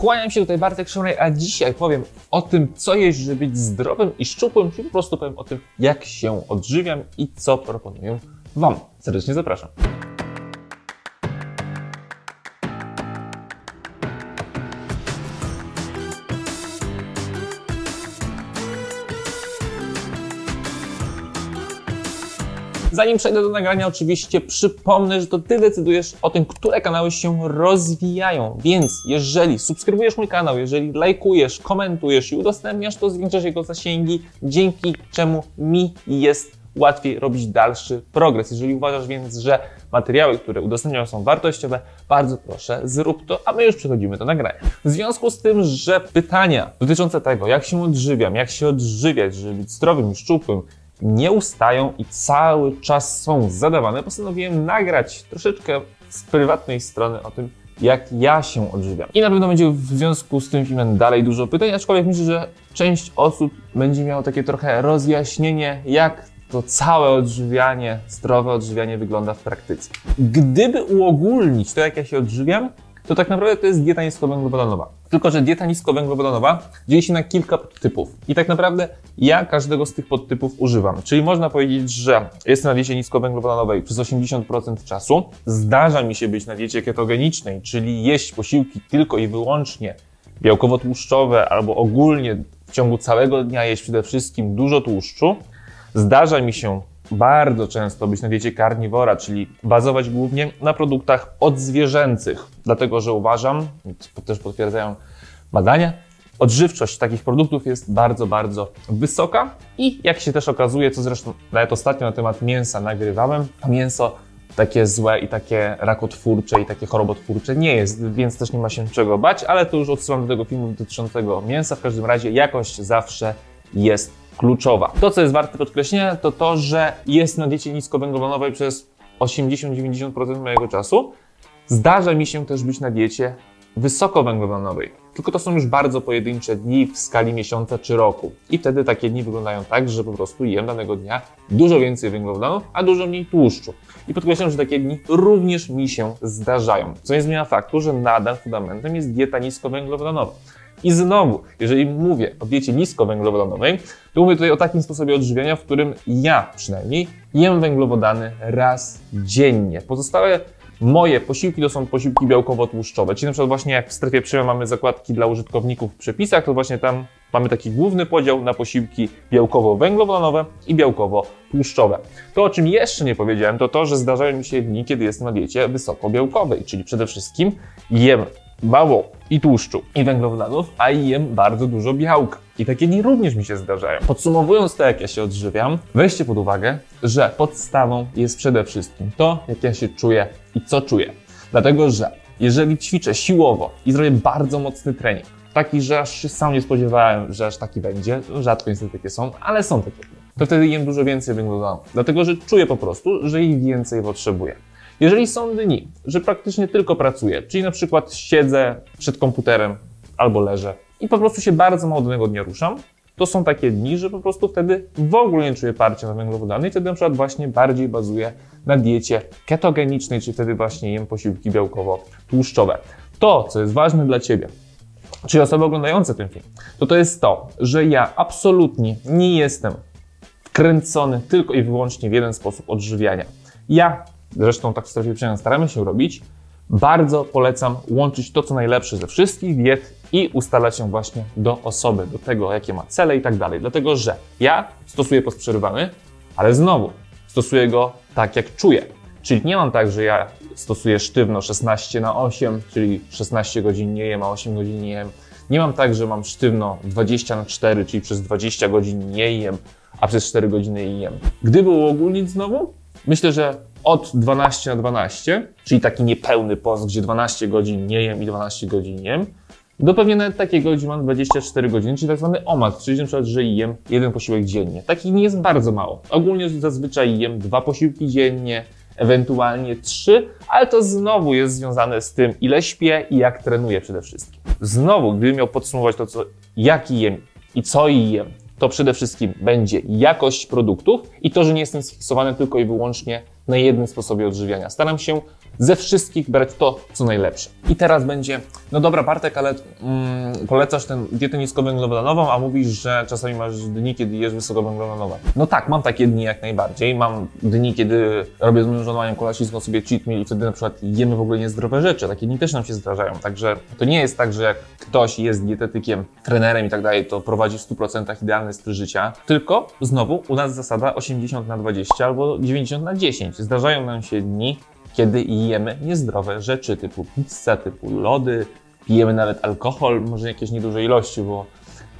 Kłaniam się tutaj Bartek Szumrej, a dzisiaj powiem o tym, co jeść, żeby być zdrowym i szczupłym, czyli po prostu powiem o tym, jak się odżywiam i co proponuję Wam. Serdecznie zapraszam. Zanim przejdę do nagrania, oczywiście przypomnę, że to Ty decydujesz o tym, które kanały się rozwijają. Więc jeżeli subskrybujesz mój kanał, jeżeli lajkujesz, komentujesz i udostępniasz, to zwiększasz jego zasięgi, dzięki czemu mi jest łatwiej robić dalszy progres. Jeżeli uważasz więc, że materiały, które udostępniam są wartościowe, bardzo proszę, zrób to, a my już przechodzimy do nagrania. W związku z tym, że pytania dotyczące tego, jak się odżywiam, jak się odżywiać, żeby być zdrowym szczupłym, nie ustają i cały czas są zadawane, postanowiłem nagrać troszeczkę z prywatnej strony o tym, jak ja się odżywiam. I na pewno będzie w związku z tym filmem dalej dużo pytań, aczkolwiek myślę, że część osób będzie miało takie trochę rozjaśnienie, jak to całe odżywianie, zdrowe odżywianie wygląda w praktyce. Gdyby uogólnić to, jak ja się odżywiam, to tak naprawdę to jest dieta niskowęglowodanowa. Tylko, że dieta niskowęglowodanowa dzieli się na kilka podtypów. I tak naprawdę ja każdego z tych podtypów używam. Czyli można powiedzieć, że jestem na diecie niskowęglowodanowej przez 80% czasu. Zdarza mi się być na diecie ketogenicznej, czyli jeść posiłki tylko i wyłącznie białkowo-tłuszczowe albo ogólnie w ciągu całego dnia jeść przede wszystkim dużo tłuszczu. Zdarza mi się bardzo często być na diecie karniwora, czyli bazować głównie na produktach odzwierzęcych, dlatego że uważam, co też potwierdzają badania, odżywczość takich produktów jest bardzo, bardzo wysoka i jak się też okazuje, co zresztą nawet ostatnio na temat mięsa nagrywałem, to mięso takie złe i takie rakotwórcze i takie chorobotwórcze nie jest, więc też nie ma się czego bać, ale to już odsyłam do tego filmu dotyczącego mięsa. W każdym razie jakość zawsze jest kluczowa. To, co jest warte podkreślenia, to to, że jest na diecie niskowęglowodanowej przez 80-90% mojego czasu. Zdarza mi się też być na diecie wysokowęglowodanowej. Tylko to są już bardzo pojedyncze dni w skali miesiąca czy roku. I wtedy takie dni wyglądają tak, że po prostu jem danego dnia dużo więcej węglowodanów, a dużo mniej tłuszczu. I podkreślam, że takie dni również mi się zdarzają. Co nie zmienia faktu, że nadal fundamentem jest dieta niskowęglowodanowa. I znowu, jeżeli mówię o diecie niskowęglowodanowej, to mówię tutaj o takim sposobie odżywiania, w którym ja przynajmniej jem węglowodany raz dziennie. Pozostałe moje posiłki to są posiłki białkowo-tłuszczowe. Czyli na przykład właśnie jak w strefie przyjmu mamy zakładki dla użytkowników w przepisach, to właśnie tam mamy taki główny podział na posiłki białkowo-węglowodanowe i białkowo-tłuszczowe. To, o czym jeszcze nie powiedziałem, to to, że zdarzają mi się dni, kiedy jestem na diecie wysokobiałkowej, czyli przede wszystkim jem mało i tłuszczu i węglowodanów, a jem bardzo dużo białka. I takie dni również mi się zdarzają. Podsumowując to, jak ja się odżywiam, weźcie pod uwagę, że podstawą jest przede wszystkim to, jak ja się czuję i co czuję. Dlatego, że jeżeli ćwiczę siłowo i zrobię bardzo mocny trening, taki, że aż się sam nie spodziewałem, że aż taki będzie, rzadko niestety takie są, ale są takie, to wtedy jem dużo więcej węglowodanów. Dlatego, że czuję po prostu, że ich więcej potrzebuję. Jeżeli są dni, że praktycznie tylko pracuję, czyli na przykład siedzę przed komputerem albo leżę i po prostu się bardzo mało danego dnia ruszam, to są takie dni, że po prostu wtedy w ogóle nie czuję parcia na węglowodany i wtedy na przykład właśnie bardziej bazuję na diecie ketogenicznej, czyli wtedy właśnie jem posiłki białkowo-tłuszczowe. To, co jest ważne dla Ciebie, czyli osoby oglądające ten film, to to jest to, że ja absolutnie nie jestem wkręcony tylko i wyłącznie w jeden sposób odżywiania. Ja zresztą tak w strefie przemian staramy się robić, bardzo polecam łączyć to, co najlepsze ze wszystkich diet i ustalać się właśnie do osoby, do tego, jakie ma cele i tak dalej. Dlatego, że ja stosuję post przerywany, ale znowu stosuję go tak, jak czuję. Czyli nie mam tak, że ja stosuję sztywno 16 na 8, czyli 16 godzin nie jem, a 8 godzin nie jem. Nie mam tak, że mam sztywno 20 na 4, czyli przez 20 godzin nie jem, a przez 4 godziny jem. Gdyby uogólnić znowu, myślę, że od 12 na 12, czyli taki niepełny post, gdzie 12 godzin nie jem i 12 godzin jem, do pewnie nawet takiego, gdzie mam 24 godziny, czyli tak zwany omad, czyli na przykład, że jem jeden posiłek dziennie. Takich nie jest bardzo mało. Ogólnie zazwyczaj jem dwa posiłki dziennie, ewentualnie trzy, ale to znowu jest związane z tym, ile śpię i jak trenuję przede wszystkim. Znowu, gdybym miał podsumować to, co, jaki jem i co jem, to przede wszystkim będzie jakość produktów i to, że nie jestem sfiksowany tylko i wyłącznie na jednym sposobie odżywiania. Staram się ze wszystkich brać to, co najlepsze. I teraz będzie, no dobra Bartek, ale mm, polecasz tę dietę niskowęglowodanową, a mówisz, że czasami masz dni, kiedy jesz wysokowęglowodanowe. No tak, mam takie dni jak najbardziej. Mam dni, kiedy robię z moim żonowaniem kolaśnicką sobie cheat meal i wtedy na przykład jemy w ogóle niezdrowe rzeczy. Takie dni też nam się zdarzają. Także to nie jest tak, że jak ktoś jest dietetykiem, trenerem i tak dalej, to prowadzi w 100% idealny styl życia. Tylko znowu u nas zasada 80 na 20 albo 90 na 10. Zdarzają nam się dni, kiedy jemy niezdrowe rzeczy typu pizza, typu lody, pijemy nawet alkohol, może jakieś nieduże ilości, bo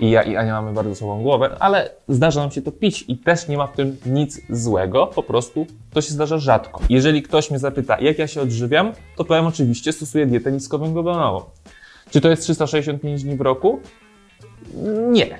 i ja i Ania mamy bardzo słabą głowę, ale zdarza nam się to pić i też nie ma w tym nic złego, po prostu to się zdarza rzadko. Jeżeli ktoś mnie zapyta, jak ja się odżywiam, to powiem oczywiście, stosuję dietę niskowęglowodanową. Czy to jest 365 dni w roku? Nie.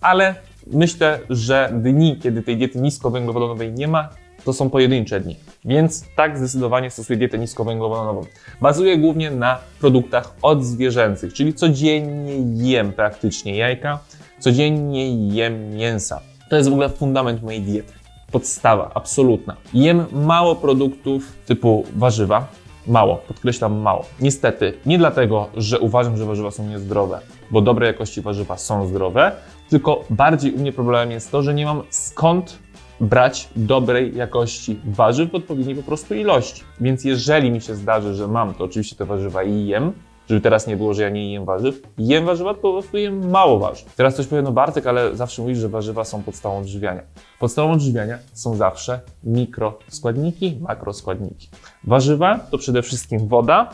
Ale myślę, że dni, kiedy tej diety niskowęglowodanowej nie ma, to są pojedyncze dni. Więc tak zdecydowanie stosuję dietę niskowęglowodanową. Bazuję głównie na produktach odzwierzęcych, czyli codziennie jem praktycznie jajka, codziennie jem mięsa. To jest w ogóle fundament mojej diety. Podstawa, absolutna. Jem mało produktów typu warzywa, Mało, podkreślam mało. Niestety, nie dlatego, że uważam, że warzywa są niezdrowe, bo dobre jakości warzywa są zdrowe, tylko bardziej u mnie problemem jest to, że nie mam skąd brać dobrej jakości warzyw w odpowiedniej po prostu ilości. Więc jeżeli mi się zdarzy, że mam, to oczywiście te warzywa i jem, żeby teraz nie było, że ja nie jem warzyw, jem warzywa, po prostu jem mało warzyw. Teraz ktoś powie, no Bartek, ale zawsze mówisz, że warzywa są podstawą odżywiania. Podstawą odżywiania są zawsze mikroskładniki, makroskładniki. Warzywa to przede wszystkim woda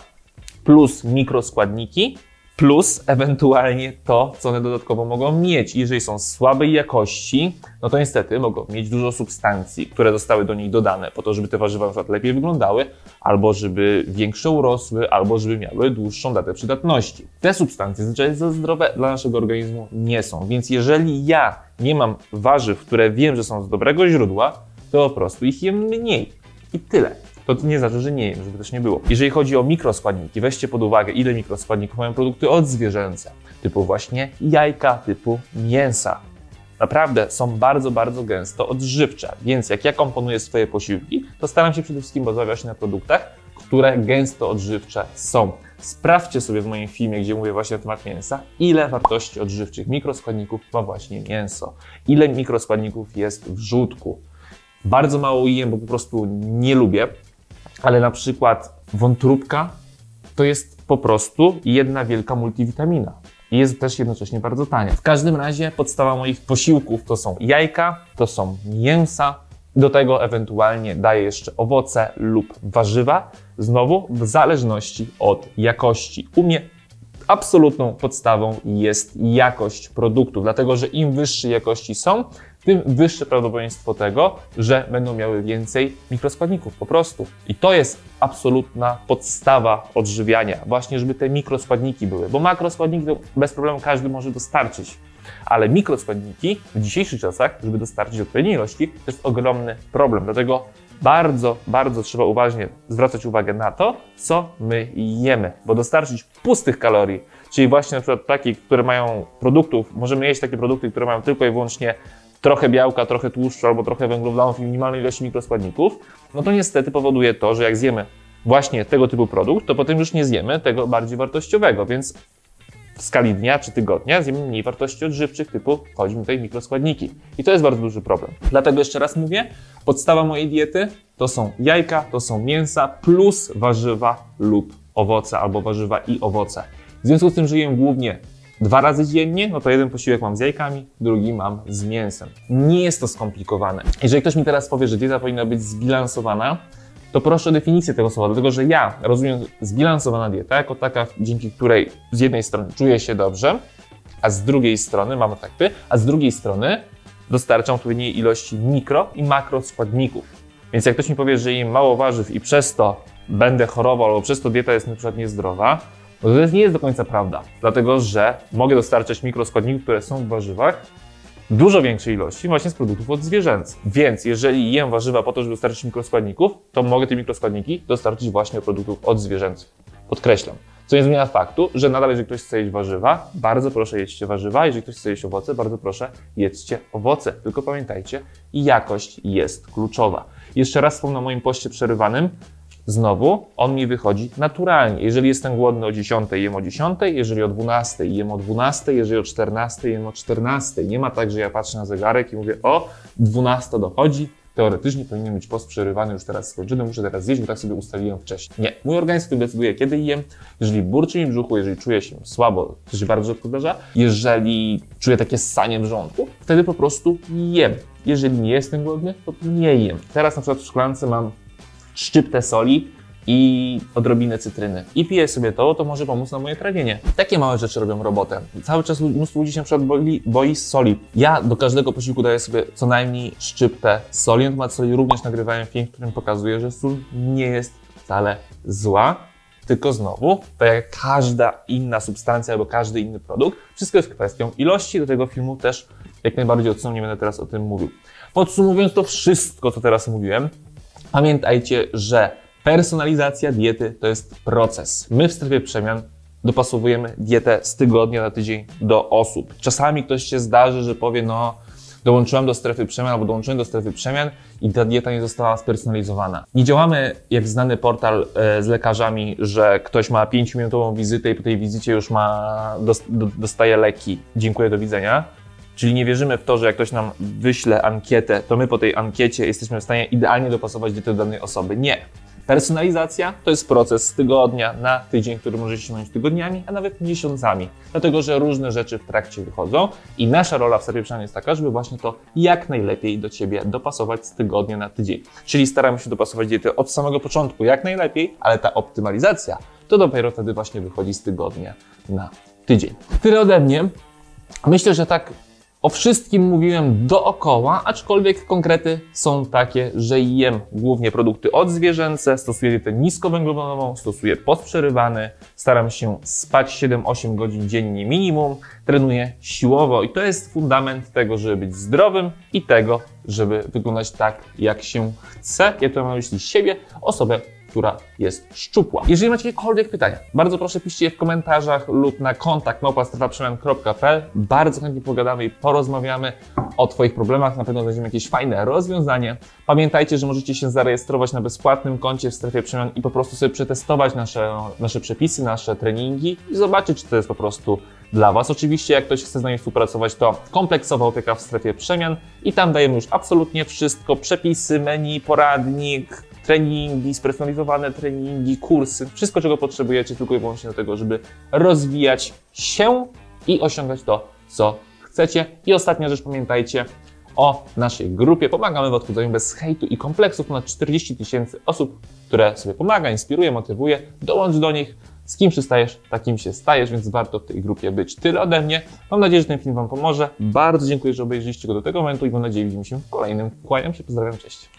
plus mikroskładniki, plus ewentualnie to, co one dodatkowo mogą mieć. Jeżeli są słabej jakości, no to niestety mogą mieć dużo substancji, które zostały do nich dodane po to, żeby te warzywa na przykład lepiej wyglądały, albo żeby większe urosły, albo żeby miały dłuższą datę przydatności. Te substancje zazwyczaj za zdrowe dla naszego organizmu nie są, więc jeżeli ja nie mam warzyw, które wiem, że są z dobrego źródła, to po prostu ich jem mniej. I tyle to nie znaczy, że nie jem, żeby też nie było. Jeżeli chodzi o mikroskładniki, weźcie pod uwagę, ile mikroskładników mają produkty odzwierzęce, typu właśnie jajka, typu mięsa. Naprawdę są bardzo, bardzo gęsto odżywcze, więc jak ja komponuję swoje posiłki, to staram się przede wszystkim bazować na produktach, które gęsto odżywcze są. Sprawdźcie sobie w moim filmie, gdzie mówię właśnie na temat mięsa, ile wartości odżywczych mikroskładników ma właśnie mięso, ile mikroskładników jest w żółtku. Bardzo mało jem, bo po prostu nie lubię ale na przykład wątróbka to jest po prostu jedna wielka multivitamina. I jest też jednocześnie bardzo tania. W każdym razie podstawa moich posiłków to są jajka, to są mięsa, do tego ewentualnie daję jeszcze owoce lub warzywa, znowu w zależności od jakości. U mnie absolutną podstawą jest jakość produktów, dlatego że im wyższej jakości są, tym wyższe prawdopodobieństwo tego, że będą miały więcej mikroskładników po prostu. I to jest absolutna podstawa odżywiania, właśnie żeby te mikroskładniki były, bo makroskładniki bez problemu każdy może dostarczyć. Ale mikroskładniki w dzisiejszych czasach, żeby dostarczyć odpowiedniej ilości, to jest ogromny problem. Dlatego bardzo, bardzo trzeba uważnie zwracać uwagę na to, co my jemy, bo dostarczyć pustych kalorii, czyli właśnie na przykład takich, które mają produktów, możemy jeść takie produkty, które mają tylko i wyłącznie trochę białka, trochę tłuszczu albo trochę węglowodanów i minimalnej ilości mikroskładników, no to niestety powoduje to, że jak zjemy właśnie tego typu produkt, to potem już nie zjemy tego bardziej wartościowego, więc w skali dnia czy tygodnia zjemy mniej wartości odżywczych typu chodzi mi tutaj mikroskładniki. I to jest bardzo duży problem. Dlatego jeszcze raz mówię, podstawa mojej diety to są jajka, to są mięsa plus warzywa lub owoce albo warzywa i owoce. W związku z tym, jem głównie dwa razy dziennie, no to jeden posiłek mam z jajkami, drugi mam z mięsem. Nie jest to skomplikowane. Jeżeli ktoś mi teraz powie, że dieta powinna być zbilansowana, to proszę o definicję tego słowa, dlatego że ja rozumiem zbilansowana dieta jako taka, dzięki której z jednej strony czuję się dobrze, a z drugiej strony mam efekty, a z drugiej strony dostarczam odpowiedniej ilości mikro i makro składników. Więc jak ktoś mi powie, że jem mało warzyw i przez to będę chorował, albo przez to dieta jest przykład niezdrowa, to nie jest do końca prawda, dlatego że mogę dostarczać mikroskładników, które są w warzywach, dużo większej ilości właśnie z produktów odzwierzęcych. Więc jeżeli jem warzywa po to, żeby dostarczyć mikroskładników, to mogę te mikroskładniki dostarczyć właśnie od produktów odzwierzęcych. Podkreślam. Co nie zmienia faktu, że nadal jeżeli ktoś chce jeść warzywa, bardzo proszę jedźcie warzywa, jeżeli ktoś chce jeść owoce, bardzo proszę jedzcie owoce. Tylko pamiętajcie, jakość jest kluczowa. Jeszcze raz wspomnę o moim poście przerywanym. Znowu, on mi wychodzi naturalnie. Jeżeli jestem głodny o 10, jem o 10, jeżeli o 12, jem o 12, jeżeli o 14, jem o 14. Nie ma tak, że ja patrzę na zegarek i mówię, o, 12 dochodzi, teoretycznie powinien być post przerywany już teraz skończony, muszę teraz zjeść, bo tak sobie ustaliłem wcześniej. Nie, mój organizm decyduje, kiedy jem, jeżeli burczy mi brzuchu, jeżeli czuję się słabo, to się bardzo rzadko zdarza, jeżeli czuję takie ssanie w żołądku, wtedy po prostu jem. Jeżeli nie jestem głodny, to nie jem. Teraz na przykład w szklance mam szczyptę soli i odrobinę cytryny. I piję sobie to, to może pomóc na moje trawienie. Takie małe rzeczy robią robotę. Cały czas mnóstwo ludzi się przykład boi, boi soli. Ja do każdego posiłku daję sobie co najmniej szczyptę soli. Na temat soli również nagrywałem film, w którym pokazuję, że sól nie jest wcale zła. Tylko znowu, tak jak każda inna substancja albo każdy inny produkt, wszystko jest kwestią ilości. Do tego filmu też jak najbardziej odsuną, nie będę teraz o tym mówił. Podsumowując to wszystko, co teraz mówiłem, pamiętajcie, że Personalizacja diety to jest proces. My w strefie przemian dopasowujemy dietę z tygodnia na tydzień do osób. Czasami ktoś się zdarzy, że powie, no dołączyłem do strefy przemian albo dołączyłem do strefy przemian i ta dieta nie została spersonalizowana. Nie działamy jak znany portal e, z lekarzami, że ktoś ma 5-minutową wizytę i po tej wizycie już ma, dostaje leki. Dziękuję, do widzenia. Czyli nie wierzymy w to, że jak ktoś nam wyśle ankietę, to my po tej ankiecie jesteśmy w stanie idealnie dopasować dietę do danej osoby. Nie. Personalizacja to jest proces z tygodnia na tydzień, który może się ciągnąć tygodniami, a nawet miesiącami, dlatego że różne rzeczy w trakcie wychodzą i nasza rola w serwisie jest taka, żeby właśnie to jak najlepiej do Ciebie dopasować z tygodnia na tydzień. Czyli staramy się dopasować dietę od samego początku jak najlepiej, ale ta optymalizacja to dopiero wtedy właśnie wychodzi z tygodnia na tydzień. Tyle ode mnie. Myślę, że tak o wszystkim mówiłem dookoła, aczkolwiek konkrety są takie, że jem głównie produkty odzwierzęce, stosuję dietę niskowęglowodanową, stosuję podprzerywany, staram się spać 7-8 godzin dziennie minimum, trenuję siłowo i to jest fundament tego, żeby być zdrowym i tego, żeby wyglądać tak, jak się chce. Ja tu mam na myśli siebie, osobę, która jest szczupła. Jeżeli macie jakiekolwiek pytania, bardzo proszę piszcie je w komentarzach lub na kontakt małpastrefaprzemian.pl. Bardzo chętnie pogadamy i porozmawiamy o Twoich problemach. Na pewno znajdziemy jakieś fajne rozwiązanie. Pamiętajcie, że możecie się zarejestrować na bezpłatnym koncie w strefie przemian i po prostu sobie przetestować nasze, nasze przepisy, nasze treningi i zobaczyć, czy to jest po prostu dla Was. Oczywiście, jak ktoś chce z nami współpracować, to kompleksowa opieka w strefie przemian i tam dajemy już absolutnie wszystko: przepisy, menu, poradnik, treningi, spersonalizowane treningi, kursy, wszystko czego potrzebujecie tylko i wyłącznie do tego, żeby rozwijać się i osiągać to, co chcecie. I ostatnia rzecz, pamiętajcie o naszej grupie. Pomagamy w odchudzaniu bez hejtu i kompleksów. Ponad 40 tysięcy osób, które sobie pomaga, inspiruje, motywuje. Dołącz do nich. Z kim przystajesz, takim się stajesz, więc warto w tej grupie być. Tyle ode mnie. Mam nadzieję, że ten film Wam pomoże. Bardzo dziękuję, że obejrzeliście go do tego momentu i mam nadzieję, że widzimy się w kolejnym. Kłaniam się, pozdrawiam, cześć.